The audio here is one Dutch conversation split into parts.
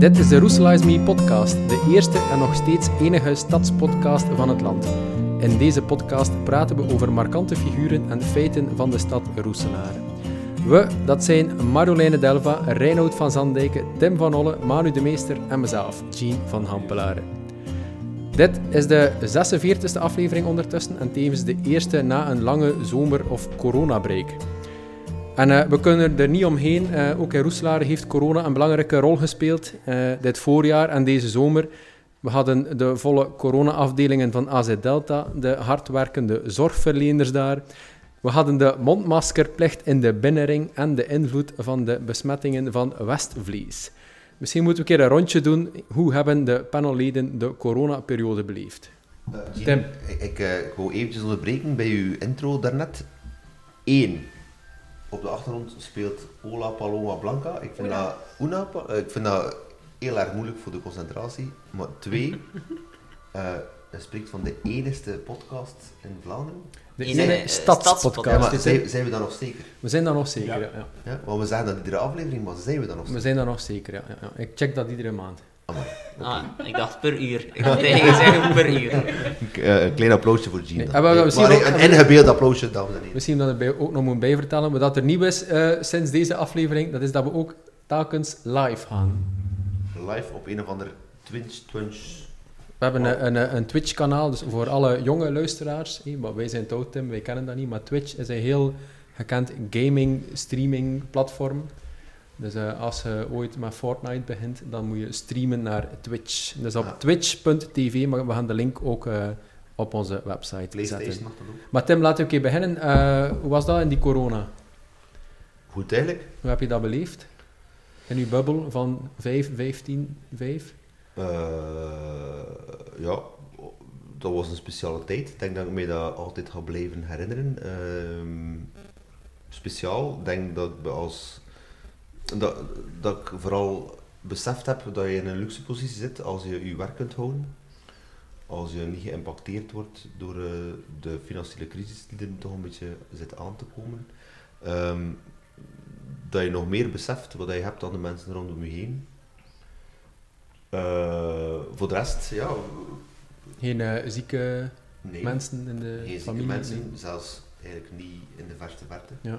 Dit is de Roeselaars Me podcast, de eerste en nog steeds enige stadspodcast van het land. In deze podcast praten we over markante figuren en feiten van de stad Roeselaar. We, dat zijn Marjoleine Delva, Reinoud van Zandijken, Tim van Olle, Manu de Meester en mezelf, Jean van Hampelaren. Dit is de 46e aflevering ondertussen en tevens de eerste na een lange zomer- of coronabreak. En uh, we kunnen er niet omheen. Uh, ook in Roeselare heeft corona een belangrijke rol gespeeld uh, dit voorjaar en deze zomer. We hadden de volle corona-afdelingen van AZ Delta, de hardwerkende zorgverleners daar. We hadden de mondmaskerplicht in de binnenring en de invloed van de besmettingen van Westvlies. Misschien moeten we een keer een rondje doen. Hoe hebben de panelleden de coronaperiode beleefd? Tim? Ik, ik, ik wou eventjes onderbreken bij uw intro daarnet. Eén op de achtergrond speelt Ola Paloma Blanca. Ik vind, Dat, Una, ik vind dat heel erg moeilijk voor de concentratie. Maar twee, uh, hij spreekt van de enigste podcast in Vlaanderen. De enige stadspodcast. Ja, zijn, zijn, we dan nog zeker? We zijn dan nog zeker, ja. ja. ja. want we zeggen dat iedere aflevering, maar zijn we dan nog zeker? We zijn dan nog zeker, ja. ja, Ik check dat iedere maand. Ah, ik dacht per uur. Ik had eigenlijk zeggen per uur. Een klein applausje voor Jean. Nee, maar, maar ook, een ingebeeld applausje, dames en heren. Misschien dat ik ook nog moet bijvertellen, maar dat er nieuw is uh, sinds deze aflevering, dat is dat we ook telkens live gaan. Live op een of ander Twitch, Twitch. We hebben een, een, een Twitch-kanaal, dus voor alle jonge luisteraars. Hey, wij zijn oud, Tim, wij kennen dat niet, maar Twitch is een heel gekend gaming-streaming-platform. Dus uh, als je ooit met Fortnite begint, dan moet je streamen naar Twitch. Dus op twitch.tv, maar we gaan de link ook uh, op onze website zetten. Maar Tim, laten we een keer beginnen. Uh, hoe was dat in die corona? Goed eigenlijk. Hoe heb je dat beleefd? In uw bubbel van 5, 15, 5? ja, dat was een speciale tijd. Ik denk dat ik me dat altijd ga blijven herinneren. Ehm, speciaal, ik denk dat we als dat, dat ik vooral beseft heb dat je in een luxe positie zit als je je werk kunt houden. Als je niet geïmpacteerd wordt door uh, de financiële crisis die er toch een beetje zit aan te komen. Um, dat je nog meer beseft wat je hebt dan de mensen rondom je heen. Uh, voor de rest, ja. Geen uh, zieke nee, mensen in de geen familie? mensen, zelfs eigenlijk niet in de verste verte. Ja.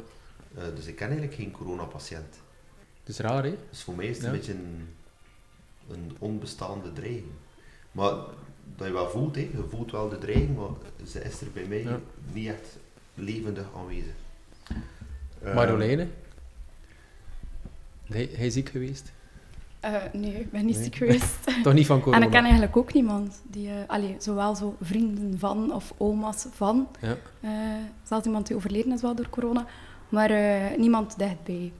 dus ik ken eigenlijk geen coronapatiënt. Het is raar, hè? Dus voor mij is het een beetje een, een, onbestaande dreiging. Maar dat je wel voelt, hè. je voelt wel de dreiging, maar ze is er bij mij niet echt levendig aanwezig. Uh, Marjoleine? Hij, hij ziek geweest? Uh, nee, ik ben niet ziek geweest. Toch niet van corona? En ik ken eigenlijk ook niemand. Die, uh, allee, zowel zo vrienden van of oma's van. Ja. Uh, zelfs iemand die overleden is wel door corona. Maar niemand dichtbij.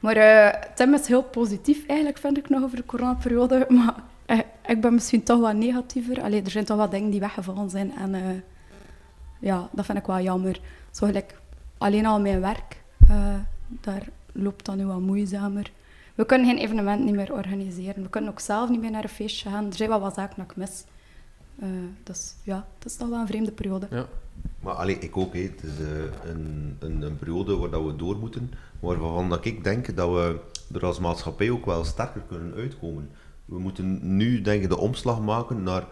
Maar uh, Tim is heel positief eigenlijk, vind ik nog, over de coronaperiode. Maar uh, ik ben misschien toch wat negatiever. Allee, er zijn toch wat dingen die weggevallen zijn. En uh, ja, dat vind ik wel jammer. Zo gelijk alleen al mijn werk, daar loopt dat nu wat moeizamer. We kunnen geen evenement niet meer organiseren. We kunnen ook zelf niet meer naar een feestje gaan. Er zijn wel wat zaken dat ik mis. dus ja, het is toch wel een vreemde periode. Ja. Maar allee, ik ook. He. Het is een, een, een periode waar dat we door moeten waarvan dat ik denk dat we er als maatschappij ook wel sterker kunnen uitkomen. We moeten nu denk ik de omslag maken naar...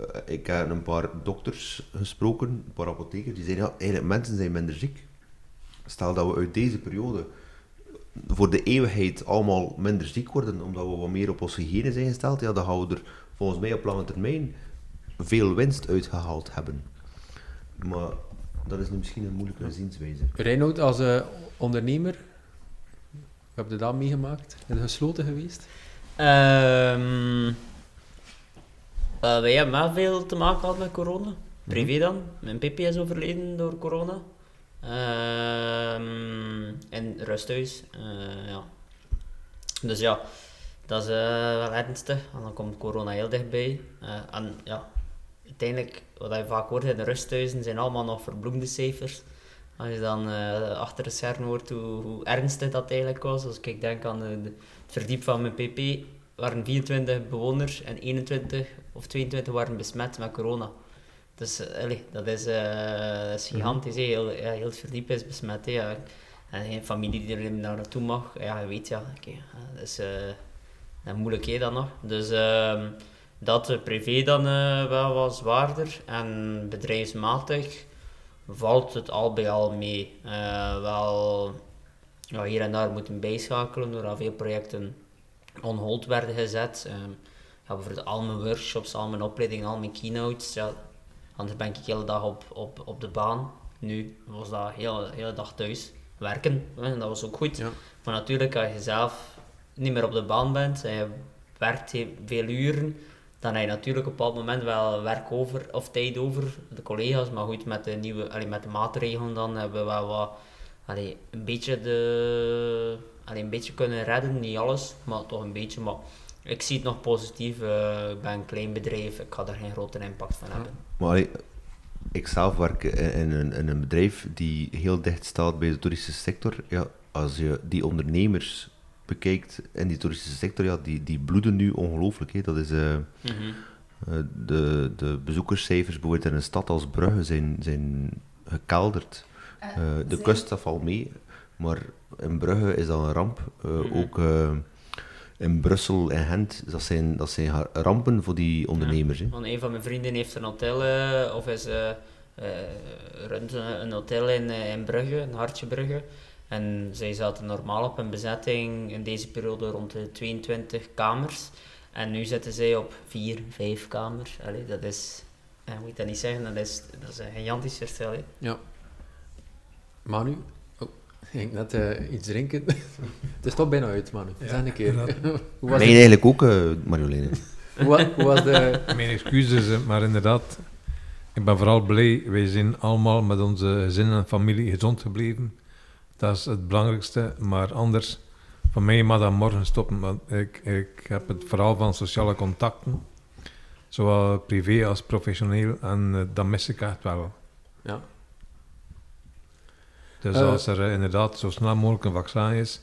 Uh, ik heb een paar dokters gesproken, een paar apothekers, die zeiden, ja, eigenlijk mensen zijn minder ziek. Stel dat we uit deze periode voor de eeuwigheid allemaal minder ziek worden, omdat we wat meer op onze hygiëne zijn gesteld, ja, dan gaan we er volgens mij op lange termijn veel winst uitgehaald hebben. Maar dat is nu misschien een moeilijke zienswijze. Reinoud, als uh, ondernemer, heb je dat meegemaakt? In gesloten geweest? Um, uh, wij hebben wel veel te maken gehad met corona. Privé mhm. dan. Mijn pipi is overleden door corona. Um, in rusthuis. Uh, ja. Dus ja, dat is uh, wel ernstig. En dan komt corona heel dichtbij. Uh, en ja, uiteindelijk, wat je vaak hoort in de rusthuizen, zijn allemaal nog verbloemde cijfers. Als je dan uh, achter de scherm hoort hoe, hoe, ernstig dat eigenlijk was. Als ik denk aan de, het verdiep van mijn pp, waren 24 bewoners en 21 of 22 waren besmet met corona. Dus uh, dat, is, uh, dat is gigantisch. Heel, ja, heel het verdiep is besmet. Ja. En geen familie die er naar naartoe mag, ja, je weet ja. Okay, dus, En moeilijk dan nog. Dus ehm, dat privé dan uh, wel wat zwaarder. En bedrijfsmatig valt het al bij al mee. Uh, wel ja, hier en daar moeten bijschakelen doordat veel projecten on hold werden gezet. Um, ja, bijvoorbeeld al mijn workshops, al mijn opleidingen, al mijn keynotes. Ja, anders ben ik de hele dag op, op, op de baan. Nu was dat de hele, hele dag thuis werken. En dat was ook goed. Ja. Maar natuurlijk, als je zelf niet meer op de baan bent en je werkt veel uren, dan heb je natuurlijk op een bepaald moment wel werk over of tijd over de collega's. Maar goed, met de, nieuwe, allee, met de maatregelen dan hebben we wel wat, allee, een beetje de, allee, een beetje kunnen redden. Niet alles, maar toch een beetje. Maar ik zie het nog positief. Uh, ik ben een klein bedrijf, ik ga daar geen grote impact van hebben. Maar ik zelf werk in een, in een bedrijf die heel dicht staat bij de toeristische sector. Ja, als je die ondernemers bekijkt in die toeristische sector, ja, die, die bloeden nu ongelooflijk. Dat is, uh, mm -hmm. uh, de, de bezoekerscijfers bijvoorbeeld in een stad als Brugge zijn, zijn gekelderd. Uh, de kust dat valt mee, maar in Brugge is dat een ramp. Mm -hmm. Ook in Brussel en Gent, dat zijn, dat zijn rampen voor die ondernemers. Ja, want een van mijn vrienden heeft een hotel, of is runt een hotel in, in Brugge, een Hartje Brugge. En zij zaten normaal op een bezetting in deze periode rond de 22 kamers. En nu zitten zij op 4, 5 kamers. Allee, dat is, eh, moet ik dat niet zeggen, dat is, dat is een gigantisch verschil. Hè. Ja. Manu, oh, ik ging net uh, iets drinken. het is toch bijna uit, Manu. Ja, zeg een keer. hoe was nee, eigenlijk ook, uh, hoe, hoe was de... Mijn excuses, maar inderdaad, ik ben vooral blij. Wij zijn allemaal met onze gezin en familie gezond gebleven. Dat is het belangrijkste. Maar anders, voor mij mag dat morgen stoppen. Want ik, ik heb het verhaal van sociale contacten, zowel privé als professioneel, en uh, dat mis ik echt wel. Ja. Dus uh, als er uh, inderdaad zo snel mogelijk een vaccin is,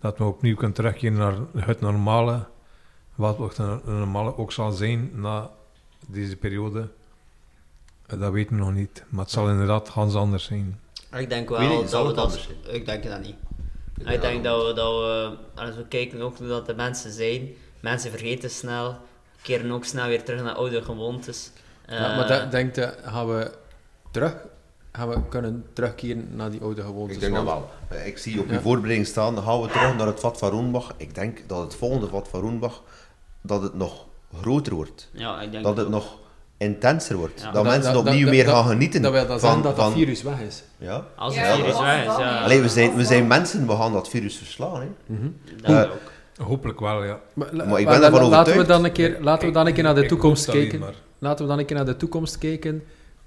dat we opnieuw kunnen terugkeren naar het normale, wat het normale ook zal zijn na deze periode, dat weten we nog niet. Maar het zal inderdaad ganz anders zijn. Ik denk wel niet, dat we dat... zijn? Ik denk dat niet. Ik, ik denk dat we, dat we, als we kijken ook hoe dat de mensen zijn, mensen vergeten snel, keren ook snel weer terug naar oude gewoontes. Ja, maar dat, denk je, gaan we terug, gaan we kunnen terugkeren naar die oude gewoontes? Ik denk dat wel. Ik zie op je voorbereiding staan, gaan we terug naar het vat van Roenbach. Ik denk dat het volgende vat van Roenbach, dat het nog groter wordt. Ja, ik denk dat het nog intenser wordt. Ja. Dat, dat, mensen dat, opnieuw meer gaan genieten. Dat wil dat van, dat dat virus weg is. Ja. Als het ja, virus weg is, ja. Allee, we, zijn, we zijn mensen, we gaan dat virus verslaan. Hè. Mm -hmm. uh, ook. Hopelijk wel, ja. Maar, maar ik ben ervan overtuigd. Laten we dan een keer, laten we dan een keer naar de toekomst kijken. Laten we dan een keer naar de toekomst kijken.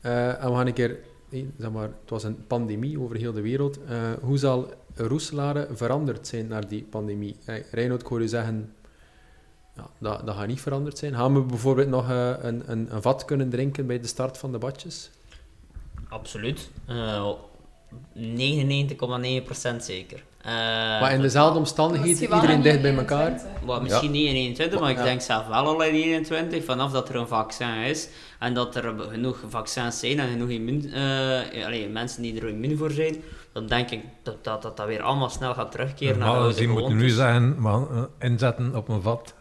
Uh, en we gaan een keer... Zeg maar, het was een pandemie over heel de wereld. Uh, hoe zal Roeselare veranderd zijn naar die pandemie? Hey, Reinoud, ik hoor u zeggen ja, dat, dat gaat niet veranderd zijn. Gaan we bijvoorbeeld nog uh, een, een, een, vat kunnen drinken bij de start van de badjes? Absoluut. Uh, 99,9% zeker. Uh, maar in dezelfde omstandigheden, iedereen dicht bij elkaar? Misschien ja. niet in 21, maar ik ja. denk zelf wel al in 21, vanaf dat er een vaccin is en dat er genoeg vaccins zijn en genoeg immuun, uh, allee, mensen die er immuun voor zijn, dan denk ik dat dat, dat, dat weer allemaal snel gaat terugkeren naar de oude Je moet nu zeggen, maar, inzetten op een vat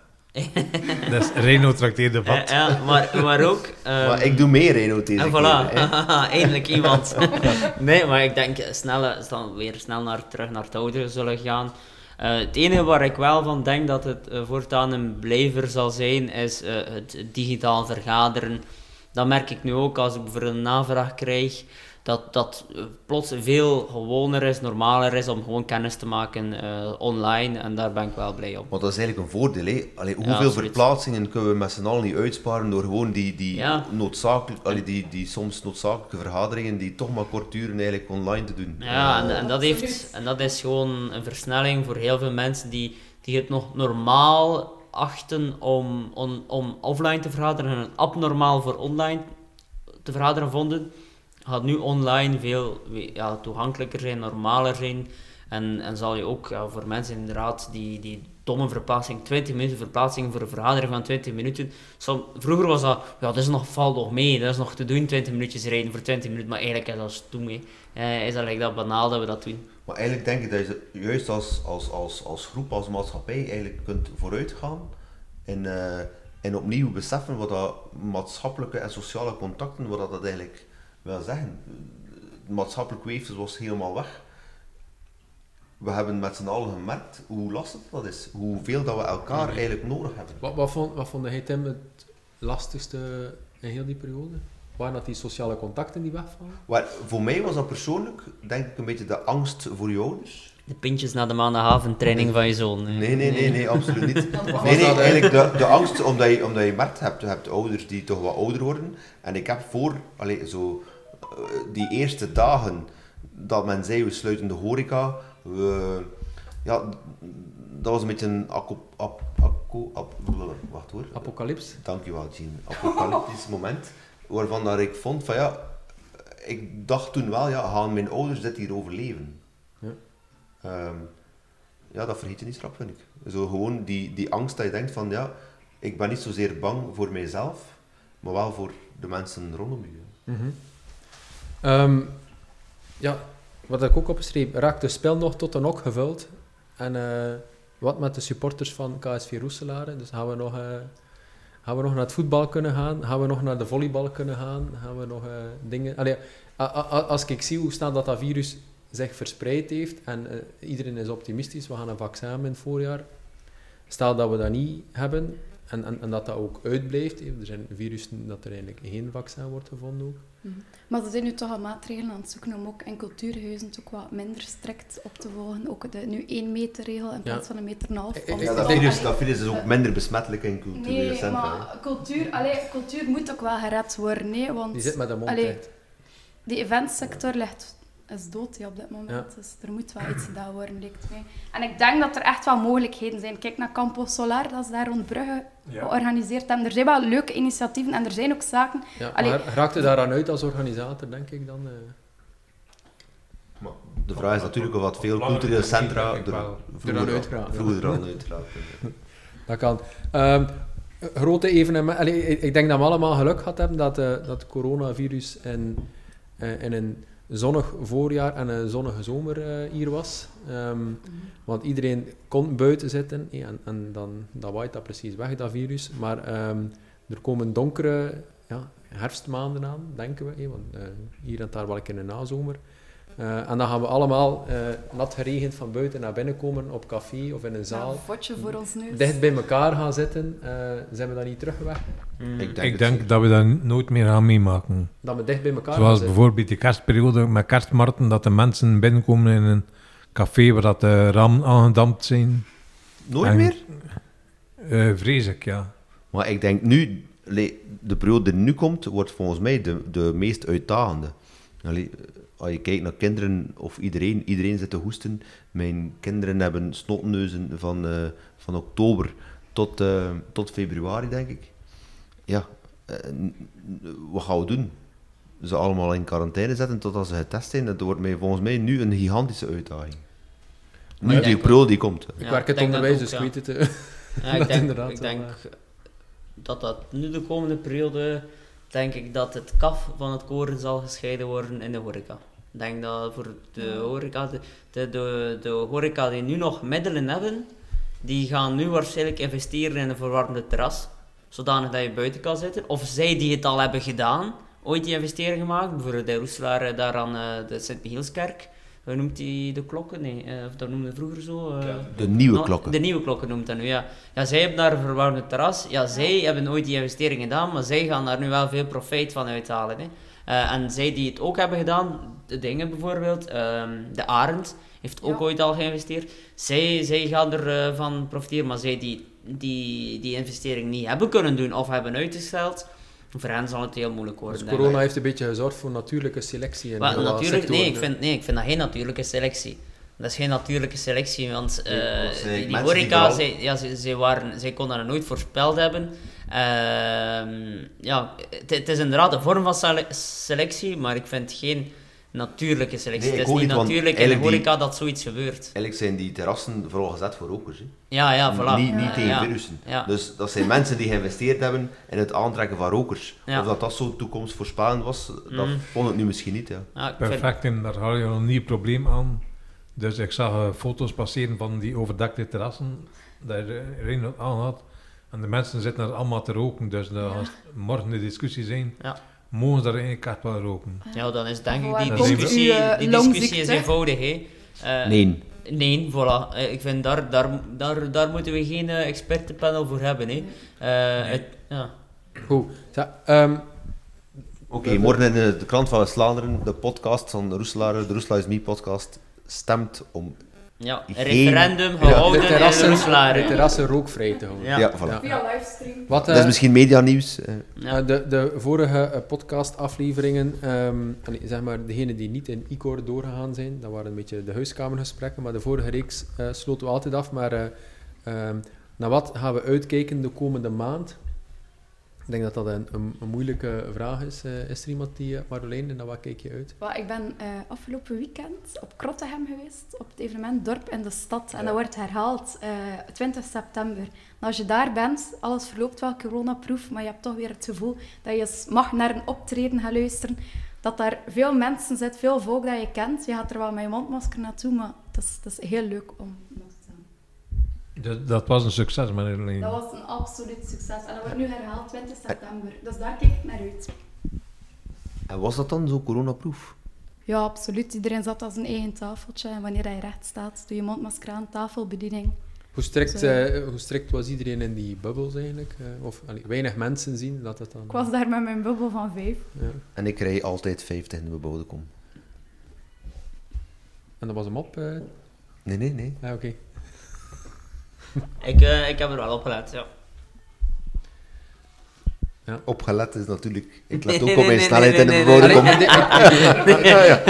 dat is Reno trakteerde vat. Ja, maar, maar ook... Um, maar ik doe meer Reno deze en voilà, eindelijk iemand. nee, maar ik denk snel, dan weer snel naar, terug naar het oude zullen gaan. Uh, het enige waar ik wel van denk dat het uh, voortaan een blijver zal zijn, is uh, het digitaal vergaderen. Dat merk ik nu ook als ik bijvoorbeeld een navraag krijg dat dat eh, plots veel gewoner is, normaler is om gewoon kennis te maken uh, online. En daar ben ik wel blij om. Want dat is eigenlijk een voordeel. Hè? Allee, hoeveel ja, verplaatsingen kunnen we met z'n allen niet uitsparen door gewoon die, die, ja. noodzakelijk, allee, die, die soms noodzakelijke vergaderingen die toch maar kort duren eigenlijk online te doen. Ja, en, en, dat heeft, en dat is gewoon een versnelling voor heel veel mensen die, die het nog normaal achten om, om, om offline te vergaderen en abnormaal voor online te vergaderen vonden gaat nu online veel ja, toegankelijker zijn, normaler zijn. En, en zal je ook ja, voor mensen inderdaad die, die domme verplaatsing, 20 minuten verplaatsing voor een vergadering van 20 minuten. Vroeger was dat, ja, dat is nog, valt nog mee, dat is nog te doen, 20 minuutjes rijden voor 20 minuten, maar eigenlijk is dat stoem mee. Eh, is dat dat banaal dat we dat doen. Maar eigenlijk denk ik dat je juist als, als, als, als groep, als maatschappij eigenlijk kunt vooruitgaan en, eh, en opnieuw beseffen wat dat maatschappelijke en sociale contacten, wat dat eigenlijk wil zeggen. Het maatschappelijk weefsel was helemaal weg. We hebben met z'n allen gemerkt hoe lastig dat is, hoeveel dat we elkaar eigenlijk nodig hebben. Wat, wat, vond, wat vond jij, Tim, het lastigste in heel die periode? Waren dat die sociale contacten die wegvallen? Maar voor mij was dat persoonlijk, denk ik, een beetje de angst voor je ouders. De pintjes na de maandagavondtraining van je zoon. hè. Nee, nee, nee, nee, absoluut niet. Nee, was nee, eigenlijk de, de angst, omdat je, omdat je merkt, je hebt, je hebt ouders die toch wat ouder worden. En ik heb voor, allee, zo, die eerste dagen dat men zei, we sluiten de horeca, we, ja, dat was een beetje een akko, ap, akko, ap, wacht hoor. Apocalyps? Dankjewel, Jean. Apocalyptisch moment. Waarvan dat ik vond van ja, ik dacht toen wel, ja, gaan mijn ouders dit hier overleven? Ja. Ehm, ja, dat vergeet je niet straks, vind ik. Zo gewoon die, die angst dat je denkt van ja, ik ben niet zozeer bang voor mijzelf, maar wel voor de mensen rondom je. Ehm, ja, wat ik ook opschreef, raakt het spel nog tot een ok gevuld. En eh, wat met de supporters van KSV Roeselare? Dus gaan we, nog, eh, gaan we nog naar het voetbal kunnen gaan? Gaan we nog naar de volleybal kunnen gaan? Gaan we nog eh, dingen... Als ik zie hoe snel dat, dat virus zich verspreid heeft en iedereen is optimistisch, we gaan een vaccin in het voorjaar. Stel dat we dat niet hebben en, en, en dat dat ook uitblijft. Er zijn virussen dat er eigenlijk geen vaccin wordt gevonden ook. Mhm. Maar ze zijn nu toch al maatregelen aan het zoeken om ook in cultuurhuizen het ook wat minder strikt op te volgen. Ook de nu één meter regel in plaats van een meter en een half. Ja, dat virus, dat virus is ook minder besmettelijk in culturele Nee, centra. maar cultuur, allee, cultuur moet ook wel gered worden. Nee, want Die zit met de mond allee, de eventsector ligt, is dood op dit moment. Ja. Dus er moet wel iets gedaan worden, lijkt mij. En ik denk dat er echt wel mogelijkheden zijn. Kijk naar Campo Solar, dat is daar rond Brugge georganiseerd hebben. Er zijn wel leuke initiatieven en er zijn ook zaken. Ja, Allee. maar raakt u daaraan uit als organisator, denk ik dan? eh? Maar de vraag is natuurlijk of wat veel culturele centra er vroeger, uitgeraakt, ja. vroeger uitgeraakt. Dat kan. Ehm, grote evenementen. Allee, ik, denk dat we allemaal geluk gehad hebben dat, eh, dat het coronavirus in, eh, in een zonnig voorjaar en een zonnige zomer eh, hier was. Ehm, want iedereen kon buiten zitten en, en dan, dan waait dat precies weg, dat virus. Maar ehm, er komen donkere ja, herfstmaanden aan, denken we. eh, want hier en daar wel een keer een nazomer. Eh, en dan gaan we allemaal eh, nat geregend van buiten naar binnen komen op café of in een zaal Een fotje voor ons neus. dicht bij elkaar gaan zitten, eh, zijn we dan niet terug weg? Mm. Ik denk Ik denk dat we dat nooit meer gaan meemaken. Dat we dicht bij elkaar gaan Zoals zitten. bijvoorbeeld die kerstperiode met kerstmarkten, dat de mensen binnenkomen in een café waar dat de ramen aangedampt zijn. Nooit En- meer? Eh vrees ik, ja. Maar ik denk nu, de periode die nu komt, wordt volgens mij de, de meest uitdagende. Allee, als je kijkt naar kinderen, of iedereen, iedereen zit te hoesten. Mijn kinderen hebben snotneuzen van, eh, van oktober tot, eh, tot februari, denk ik. Ja, eh, wat gaan we doen? Ze allemaal in quarantaine zetten totdat ze getest zijn, dat wordt mij, volgens mij nu een gigantische uitdaging. Nu die denk periode die komt. Ik werk het onderwijs, ook, dus ja. ik weet het. Ja, ik denk, inderdaad ik denk dat dat nu de komende periode, denk ik dat het kaf van het koren zal gescheiden worden in de horeca. Ik denk dat voor de horeca, de, de, de, de horeca die nu nog middelen hebben, die gaan nu waarschijnlijk investeren in een verwarmde terras, zodanig dat je buiten kan zitten. Of zij die het al hebben gedaan, ooit die investering gemaakt, bijvoorbeeld de Roeselaar daar aan eh, de Sint-Michielskerk. Hoe noemt die de klokken? Nee, eh, of dat noemde vroeger zo. eh, De nieuwe klokken. De nieuwe klokken noemt dat nu, ja. Ja, zij hebben daar een verwarmde terras. Ja, zij hebben ooit die investering gedaan, maar zij gaan daar nu wel veel profijt van uithalen. Hè. Eh, en zij die het ook hebben gedaan, de dingen bijvoorbeeld, ehm, de Arend heeft ook Ja. ooit al geïnvesteerd. Zij, zij gaan ervan van profiteren, maar zij die, die die investering niet hebben kunnen doen of hebben uitgesteld, voor hen zal het heel moeilijk worden. Dus corona heeft een beetje gezorgd voor natuurlijke selectie. In Maar natuurlijk, nee ik, vind, nee, ik vind dat geen natuurlijke selectie. Dat is geen natuurlijke selectie, want eh, Nee, zijn die, die mensen die horeca, zij, ja, zij, zij, waren, zij konden dat nooit voorspeld hebben. Ehm, ja, het, het is inderdaad een vorm van sele- selectie, maar ik vind geen natuurlijke selectie. Nee, ik het is niet natuurlijk in de die- horeca dat zoiets gebeurt. Eigenlijk zijn die terrassen vooral gezet voor rokers. Hè. Ja, ja, voilà. Niet, niet Ja, tegen ja. virussen. Ja. Dus dat zijn mensen die geïnvesteerd hebben in het aantrekken van rokers. Ja. Of dat dat zo toekomstvoorspellend was, dat Mhm. vond ik nu misschien niet. Ja. Ja, ik vind- Perfect, en daar haal je een nieuw probleem aan. Dus ik zag eh, foto's passeren van die overdekte terrassen, dat iedereen het aan had. En de mensen zitten er allemaal te roken, dus dat gaat morgen de discussie zijn. Mogen ze daar eigenlijk echt wel roken? Ja, dan is denk ik die discussie, eh, die discussie is eenvoudig. Hè. Eh, Nee. Nee, voilà. Eh, Ik vind daar, daar, daar, daar moeten we geen expertenpanel voor hebben. Hè. Eh, het- ja. Goed. Ja, ehm, Oké, morgen in de, krant van West-Vlaanderen, de podcast van Roeselaar, de Roeselaar is Me podcast, stemt om... ja, Geen- referendum Ja, gehouden de in terrassen, Roeselaar. de terrassen rookvrij te houden. Ja. Ja, voilà. Ja. Via livestream. Wat, Dat is eh, misschien medianieuws. eh. Ja. Eh, de, de vorige podcastafleveringen, ehm, allee, zeg maar degene die niet in ICOR doorgegaan zijn, dat waren een beetje de huiskamergesprekken, maar de vorige reeks eh, sloten we altijd af. Maar eh, ehm, naar wat gaan we uitkijken de komende maand? Ik denk dat dat een, een, een moeilijke vraag is. Eh, is er iemand die, uh, Marjolein, en naar wat kijk je uit? Ik ben eh, afgelopen weekend op Krottegem geweest, op het evenement Dorp in de Stad. En Ja. dat wordt herhaald eh 20 september. En als je daar bent, alles verloopt wel coronaproof, maar je hebt toch weer het gevoel dat je mag naar een optreden gaan luisteren. Dat daar veel mensen zitten, veel volk dat je kent. Je gaat er wel met je mondmasker naartoe, maar het is, het is heel leuk om. Dat, dat was een succes, maar alleen. Dat was een absoluut succes. En dat wordt nu herhaald 20 september. Dus daar kijk ik naar uit. En was dat dan zo coronaproof? Ja, absoluut. Iedereen zat aan zijn eigen tafeltje. En wanneer hij recht staat, doe je mondmasker aan, tafelbediening. Hoe strikt, eh, hoe strikt was iedereen in die bubbels eigenlijk? Eh, of allee, weinig mensen zien dat het dan... Ik was daar met mijn bubbel van vijf. Ja. En ik rij altijd 50 in de bebouwde kom. En dat was hem op? eh? Nee, nee, nee. Ja, oké. Ik, eh, ik heb er wel op gelet, ja. Opgelet is natuurlijk... Ik let Nee, ook op mijn snelheid in de kom. Ja, ja.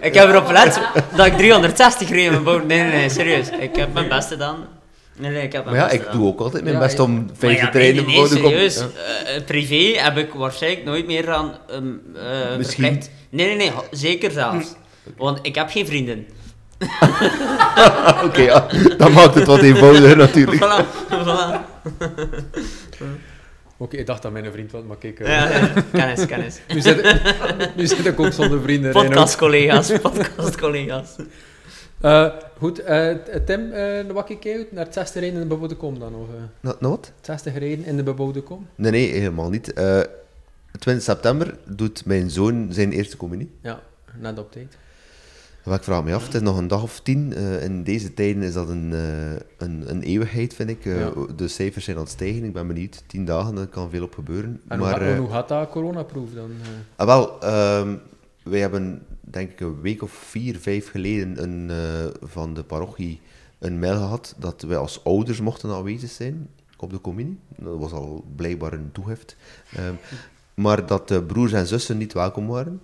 ik heb erop gelet dat ik 360 reed in mijn boot. Nee, nee, nee, serieus. Ik heb mijn best gedaan. Nee, nee, ik heb mijn Maar ja, best ik gedaan. doe ook altijd mijn Ja, best ja. om Maar 50 ja, te rijden in de kom. serieus. Ja. Eh, privé heb ik waarschijnlijk nooit meer aan um, eh, Misschien. verplicht. Nee, nee, nee, zeker zelfs. Want ik heb geen vrienden. Oké, ja. dat maakt het wat eenvoudiger natuurlijk. Voilà, voilà. Oké, ik dacht dat mijn vriend was, maar kijk... eh, Ja, ja, kennis, kennis. nu, zit, nu zit ik ook zonder vrienden. Reinoud. Podcastcollega's, podcastcollega's. Eh, goed, eh, Tim, eh wat kijk jij uit? Naar het zesde rijden in de bebouwde kom dan? Of, eh, Nou, nou wat? het zesde rijden in de bebouwde kom? Nee, nee, helemaal niet. Eh 20 september doet mijn zoon zijn eerste communie. Ja, net op tijd. Ik vraag me af, het is nog een dag of tien. Eh, in deze tijden is dat een, eh, een, een eeuwigheid, vind ik. Eh, Ja. De cijfers zijn aan het stijgen. Ik ben benieuwd. Tien dagen, daar kan veel op gebeuren. En maar, hoe, ga- eh, hoe gaat dat coronaproof dan? ah, wel, ehm, wij hebben denk ik een week of vier, vijf geleden een, van de parochie een mail gehad dat wij als ouders mochten aanwezig zijn op de communie. Dat was al blijkbaar een toegift. Ehm, maar dat de broers en zussen niet welkom waren.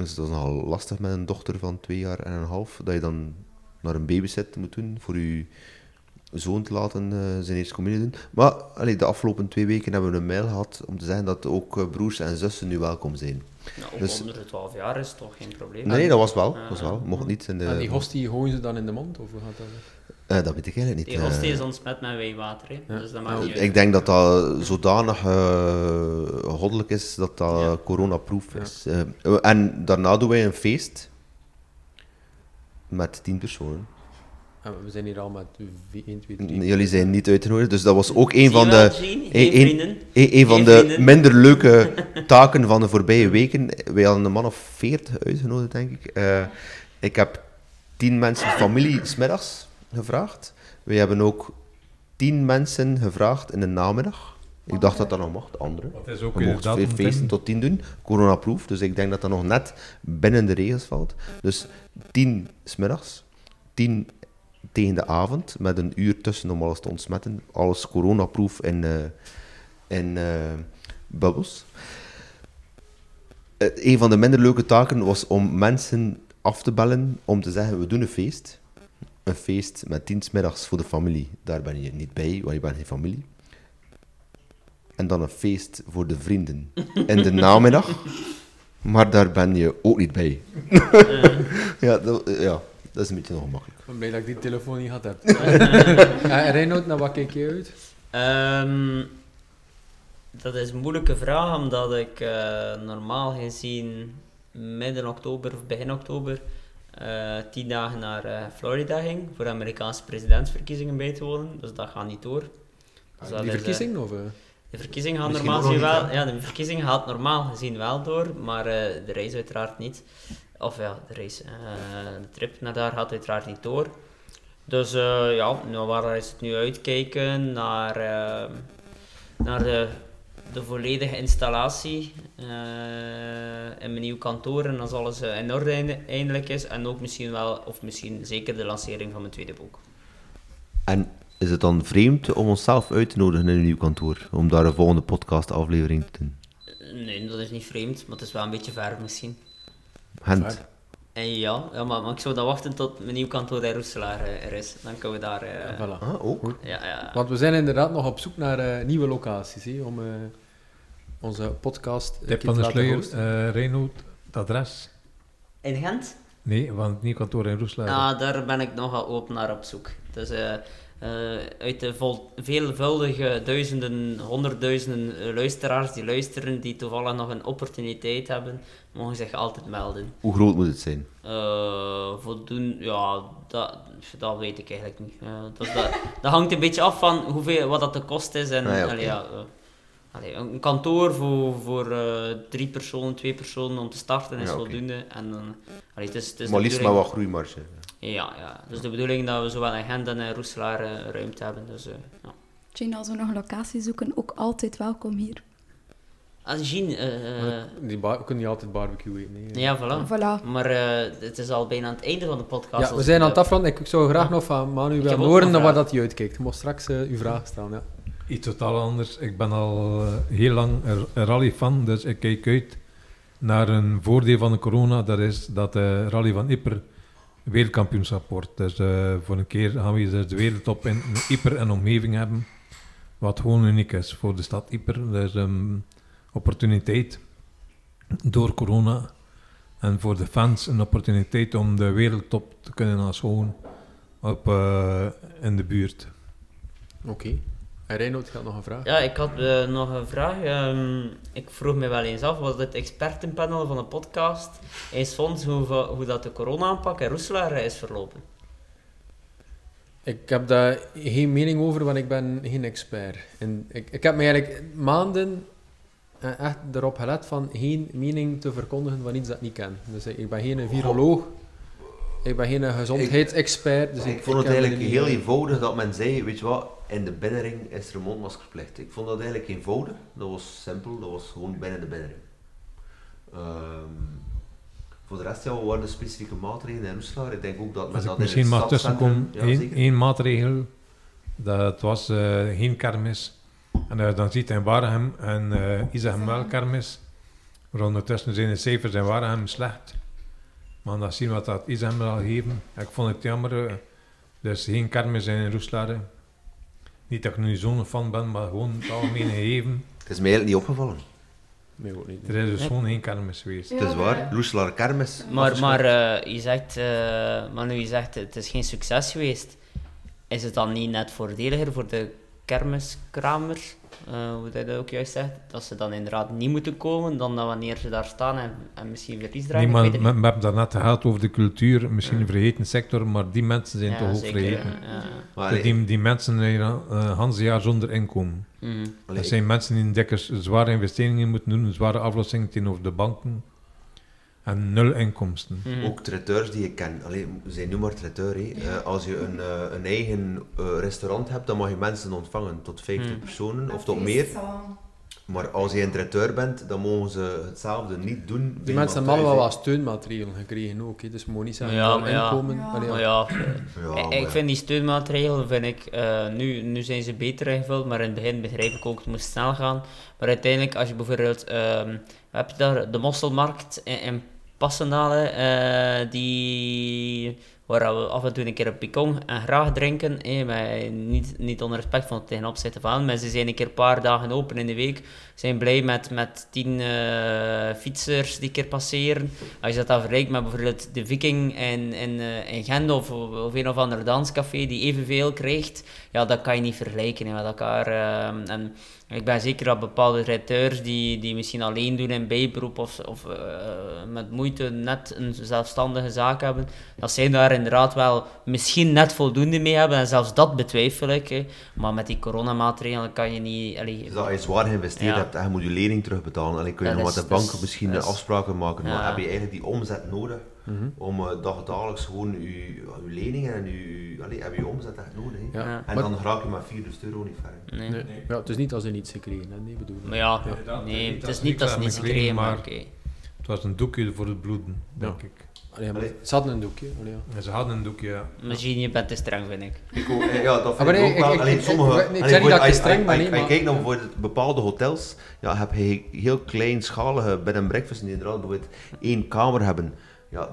Dus dat is nogal lastig met een dochter van twee jaar en een half, dat je dan naar een babysit moet doen voor je zoon te laten eh, zijn eerste communie doen. Maar allee, de afgelopen twee weken hebben we een mail gehad om te zeggen dat ook eh, broers en zussen nu welkom zijn. Nou, ook Dus- onder de 12 jaar is het toch geen probleem. Nee, dat was wel. Ja, was ja. wel. Mocht niet in de... en die hostie gooien ze dan in de mond? Of hoe gaat dat? Eh, dat weet ik eigenlijk niet. Die hostie eh. is ontsmet met wijwater, hè. Ja. dus dat uit. ik denk dat dat zodanig eh goddelijk is dat dat Ja. coronaproof Ja. is. Eh, en daarna doen wij een feest met tien personen. En we zijn hier al met 1, 2, 3. Jullie zijn niet uitgenodigd, dus dat was ook een van de... Een- Geen een- vrienden. Een, een van de minder leuke taken van de voorbije weken. Wij hadden een man of veertig uitgenodigd, denk ik. Eh, ik heb tien mensen familie smiddags gevraagd. We hebben ook tien mensen gevraagd in de namiddag. Ik dacht dat dat nog mocht, de anderen. Dat is ook Je mocht inderdaad fe- een feesten tot tien doen, coronaproof. Dus ik denk dat dat nog net binnen de regels valt. Dus tien smiddags, tien tegen de avond, met een uur tussen om alles te ontsmetten. Alles coronaproof in, eh in eh, bubbels. Eh, een van de minder leuke taken was om mensen af te bellen om te zeggen, we doen een feest. Een feest met tien smiddags voor de familie. Daar ben je niet bij, want je bent geen familie. En dan een feest voor de vrienden in de namiddag. Maar daar ben je ook niet bij. Ja, dat, ja, dat is een beetje ongemakkelijk. Ik ben blij dat ik die telefoon niet had heb. Reinoud, naar wat kijk je uit? Ehm, dat is een moeilijke vraag, omdat ik eh, normaal gezien midden oktober of begin oktober eh, tien dagen naar eh, Florida ging voor de Amerikaanse presidentsverkiezingen bij te wonen. Dus dat gaat niet door. Dus dat die is, eh, verkiezing? Of, de verkiezingen gaan Misschien normaal gezien wel, ja, de verkiezingen gaat normaal gezien wel door, maar eh, de reis uiteraard niet. Of ja, de reis, eh, de trip naar daar gaat uiteraard niet door. Dus eh, ja, nou, waar is het nu uitkijken naar, naar de, de volledige installatie eh, in mijn nieuw kantoor en als alles eh, in orde einde- eindelijk is. En ook misschien wel, of misschien zeker de lancering van mijn tweede boek. En is het dan vreemd om onszelf uit te nodigen in een nieuw kantoor? Om daar een volgende podcast aflevering te doen? Nee, dat is niet vreemd, maar het is wel een beetje ver misschien. Gent. En ja, ja maar, maar ik zou dan wachten tot mijn nieuw kantoor in Roeselaar eh, er is. Dan kunnen we daar... eh, Voilà. Ah, ook? ja, ja. Want we zijn inderdaad nog op zoek naar eh, nieuwe locaties hè, om eh, onze podcast Tip te van de sluier, eh Reinoud, het adres? In Gent? Nee, van het nieuwe kantoor in Roeslaar. Ah, daar ben ik nogal open naar op zoek. Dus uit de vol- veelvuldige duizenden, honderdduizenden eh, luisteraars die luisteren, die toevallig nog een opportuniteit hebben, mogen zich altijd melden. Hoe groot moet het zijn? Eh voldoen, ja, dat, dat weet ik eigenlijk niet. Eh, dat, dat, dat hangt een beetje af van hoeveel, wat dat de kost is. En, Ah, ja, oké. allee, ja, eh, allee, een kantoor voor, voor eh, drie personen, twee personen om te starten is Ja, voldoende. En, dan allee, het is, het is maar liefst bedoeling- wat groeimarge. Ja, ja, dus de bedoeling dat we zowel in Gent en in Roeselaar ruimte hebben. Dus, eh, ja. Jane, als we nog een locatie zoeken, ook altijd welkom hier. Ah, Jean, eh, die bar- we kunnen niet altijd barbecue eten. hè. ja, voilà. Voilà. Maar eh, het is al bijna aan het einde van de podcast. Ja, we als zijn aan het afronden. Ik zou graag nog van Manu willen horen waar dat hij uitkijkt. Je moet straks uw vraag stellen. Ja. Iets totaal anders. Ik ben al heel lang een een rally-fan, dus ik kijk uit naar een voordeel van de corona. Dat is dat de rally van Ypres wereldkampioenschap wordt. Dus eh, voor een keer gaan we dus de wereldtop in Ypres en omgeving hebben. Wat gewoon uniek is voor de stad Ypres. Dus een opportuniteit door corona. En voor de fans een opportuniteit om de wereldtop te kunnen aanschouwen op, eh, in de buurt. Oké. En Reinoud gaat nog een vraag. Ja, ik had eh, nog een vraag. Ehm, ik vroeg me wel eens af, was het expertenpanel van de podcast eens vond hoe, hoe dat de corona-aanpak in Roeselaar is verlopen? Ik heb daar geen mening over, want ik ben geen expert. En ik, ik heb me eigenlijk maanden eh, echt erop gelet van geen mening te verkondigen van iets dat ik niet ken. Dus ik, ik ben geen viroloog, ik ben geen gezondheidsexpert. Dus ik, ik vond het eigenlijk heel eenvoudig dat men zei, weet je wat, in de binnenring is er mondmaskerplicht. Ik vond dat eigenlijk eenvoudig, dat was simpel, dat was gewoon binnen de binnenring. Ehm, voor de rest, ja, wat waren de specifieke maatregelen in Roeselaar? Ik denk ook dat men dat in misschien mag tussenkomen, één, maatregel, dat was eh, geen kermis. En dan ziet in Waregem en uh, Isegem wel kermis, maar ondertussen zijn de cijfers in Waregem slecht. Maar dan zien we wat dat Isegem wel geven. Ik vond het jammer, eh, dus geen kermis in Roeslaar. Niet dat ik nu zo'n fan ben, maar gewoon het algemene gegeven. Het is mij eigenlijk niet opgevallen. Nee, ook niet. Er is dus gewoon geen kermis geweest. Het is waar, Roeselaar Kermis. Maar, maar eh, je zegt, eh Manu, je zegt het is geen succes geweest. Is het dan niet net voordeliger voor de kermiskramers, eh, hoe dat ook juist zegt, dat ze dan inderdaad niet moeten komen dan dan wanneer ze daar staan en, en misschien verlies Nee, dragen? Ik maar weet we, het niet. we hebben daarnet gehad over de cultuur, misschien een vergeten sector, maar die mensen zijn Ja, toch ook zeker, vergeten. ja, Dus die, die mensen zijn uh, Hans jaar zonder inkomen. Allee, Dat zijn mensen die dikke zware investeringen moeten doen, een zware aflossing tegenover de banken en nul inkomsten. Mhm. Ook traiteurs die ik ken, alleen zijn nu maar traiteur. Eh, als je een, eh, een eigen eh, restaurant hebt, dan mag je mensen ontvangen tot 50 Hmm. personen of tot meer. Maar als je een traiteur bent, dan mogen ze hetzelfde niet doen. Die mensen hebben allemaal thuis, wat steunmaatregelen gekregen ook. hè. Dus moet niet zeggen Ja, dat maar ja. inkomen. Ja. Allee, ja. Maar ja. Ja, ik, maar ik vind die steunmaatregelen, vind ik, eh, nu, nu zijn ze beter ingevuld, maar in het begin begrijp ik ook, het moest snel gaan. Maar uiteindelijk, als je bijvoorbeeld, ehm, heb je daar de mosselmarkt in, in Passendalen, eh, die waar we af en toe een keer een picon en graag drinken. met, niet, niet onder respect van het tegen opzetten van, maar ze zijn een keer een paar dagen open in de week. Zijn blij met, met tien eh, fietsers die keer passeren. Als je dat dan vergelijkt met bijvoorbeeld de Viking in, in, in Gent of, of een of ander danscafé die evenveel krijgt, ja, dat kan je niet vergelijken hè, met elkaar. eh, en ik ben zeker dat bepaalde redacteurs die, die misschien alleen doen in bijberoep of, of eh, met moeite net een zelfstandige zaak hebben, dat zij daar inderdaad wel misschien net voldoende mee hebben. En zelfs dat betwijfel ik. Hè. Maar met die coronamaatregelen kan je niet... allee, Dus dat je zwaar geïnvesteerd Ja. hebt en je moet je lening terugbetalen. En dan kun je nog met de bank misschien afspraken maken. Maar Ja. heb je eigenlijk die omzet nodig om eh, dagelijks gewoon je, je leningen en je, allee, heb je omzet echt nodig. hè. Ja. Ja. En Maar- dan raak je met 4000 euro niet ver. nee. Nee. Ja, het is niet als ze niets gekregen hebben, nee, bedoel ik. Maar ja, nee, het als is niet dat ze ik niets gekregen, maar maar- oké. Het was een doekje voor het bloeden, denk Ja. ik. Allee, maar Allee. ze hadden een doekje. allee, ja. En ze hadden een doekje, ja. Misschien je bent te streng, vind ik. Ik ook, eh, ja, dat vind maar ik nee, ook wel. ik- Alleen ik- sommige... ik- ik zeg allee, niet dat ik streng ben, nee, maar- kijkt naar bijvoorbeeld bepaalde hotels, ja, heb je heel kleinschalige bed and breakfast die inderdaad bijvoorbeeld één kamer hebben. Ja,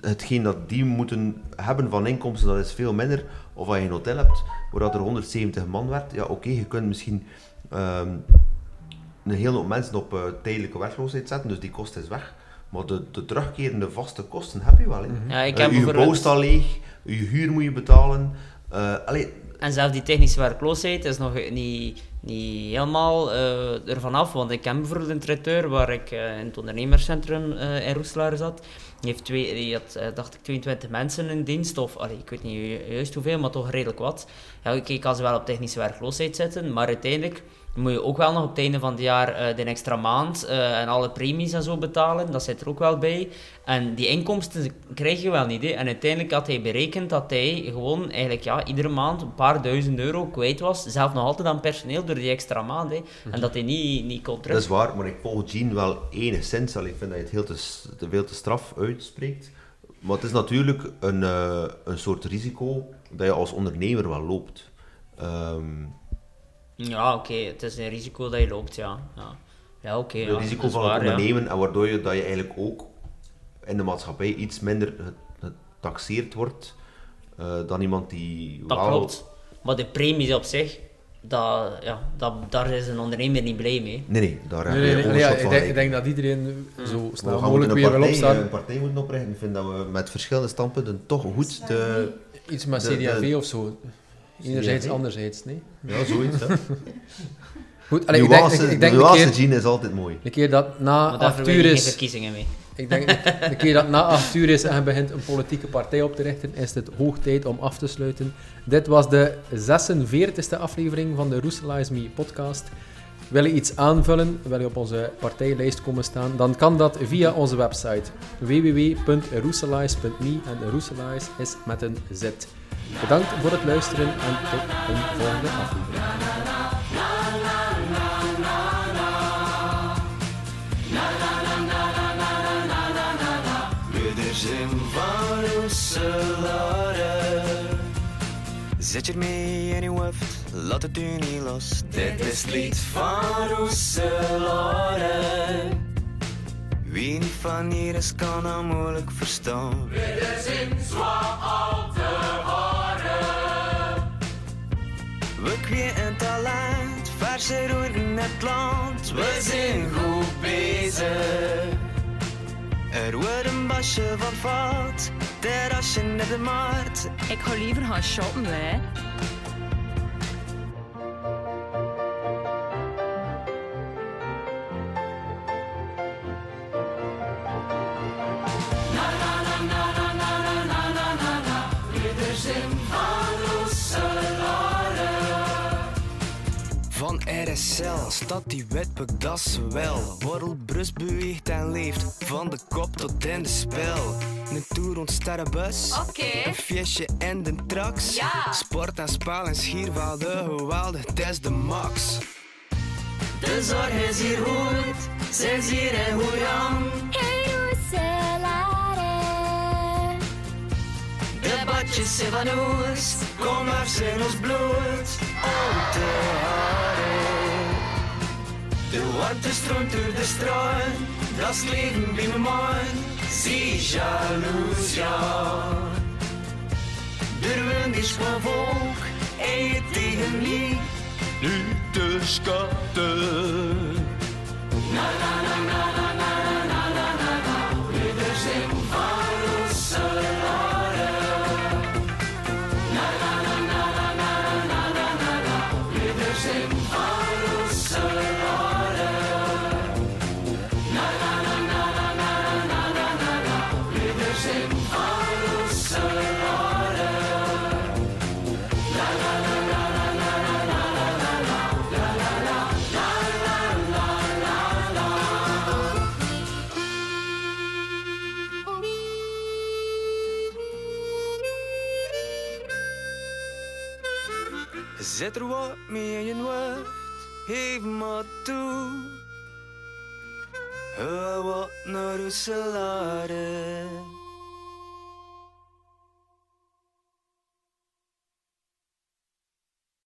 hetgeen dat die moeten hebben van inkomsten, dat is veel minder. Of als je een hotel hebt waar dat er 170 man werd, ja oké, je kunt misschien ehm, een hele hoop mensen op eh, tijdelijke werkloosheid zetten, dus die kost is weg. Maar de, de terugkerende vaste kosten heb je wel. hè. Ja, ik Eh, heb je bijvoorbeeld... bouw staat leeg, je huur moet je betalen. Eh allee, En zelfs die technische werkloosheid is nog niet, niet helemaal eh ervan af. Want ik ken bijvoorbeeld een traiteur waar ik in het ondernemerscentrum in Roeselaar zat. Die, heeft twee, die had, dacht ik, 22 mensen in dienst. Of allee, ik weet niet ju- juist hoeveel, maar toch redelijk wat. Ja, ik kan ze wel op technische werkloosheid zetten. Maar uiteindelijk moet je ook wel nog op het einde van het jaar eh, de extra maand eh, en alle premies en zo betalen. Dat zit er ook wel bij. En die inkomsten krijg je wel niet. En uiteindelijk had hij berekend dat hij gewoon eigenlijk ja, iedere maand een paar duizend euro kwijt was. Zelf nog altijd aan personeel door die extra maand. Hè. En dat hij niet, niet kon terug. Dat is waar, maar ik volg Jean wel enigszins. Allee, ik vind dat je het heel te, veel te straf uitspreekt. Maar het is natuurlijk een, eh, een soort risico dat je als ondernemer wel loopt. Ehm Ja, oké, het is een risico dat je loopt, ja. Ja, ja oké. ja, risico van waar, het ja. ondernemen en waardoor je, dat je eigenlijk ook in de maatschappij iets minder ge- getaxeerd wordt eh, dan iemand die Dat wel... klopt. Maar de premies op zich, dat, ja, dat, daar is een ondernemer niet blij mee. Nee, nee, daar heb Nee, je nee, ja, ik, denk, ik denk dat iedereen zo We snel gaan mogelijk weer een wil partij, opstaan. een partij moeten oprichten. Ik vind dat we met verschillende standpunten toch goed de... Iets met de- CD&V of zo. Enerzijds, anderzijds, nee. Ja, zoiets. Hè. Goed, allee, ik denk, ik, denk keer, Jean is altijd mooi. een keer dat na Maar acht uur is... verkiezingen mee. Ik denk een keer dat na acht uur is en je begint een politieke partij op te richten, is het hoog tijd om af te sluiten. Dit was de 46e aflevering van de Roeselize Me podcast. Wil je iets aanvullen, wil je op onze partijlijst komen staan, dan kan dat via onze website www.roeselize.me en Roeselize is met een Z. Bedankt voor het luisteren en tot een volgende aflevering. Broeders in van Roeselare. Zet je mee in je hoofd, laat het u niet los. Dit is het lied van Roeselare. Wie niet van hier is, kan dat moeilijk verstaan. We kweten talent, verse route in het land. We zijn goed bezig. Er wordt een basje van vat, terrasje net de markt. Ik ga liever gaan shoppen, hè. RSL staat die wetboek, dat is wel. Borrelbrust beweegt en leeft, van de kop tot in de spel. Een tour rond sterrenbus, Oké. een feestje en de trax. Ja. Sport en spel en schierwaalde, geweldig, het is de max. De zorg is hier goed, ze is hier in Goeiam. De badjes zijn van ons, kom maar in ons bloed. Oh, de. De warmte stroomt door de straat, dat is leven bij mijn man. Zie jaloers, ja. De wind is van volk en je tegen mij. Nu de schatten. Zet er wat mee in je hoofd, geef maar toe.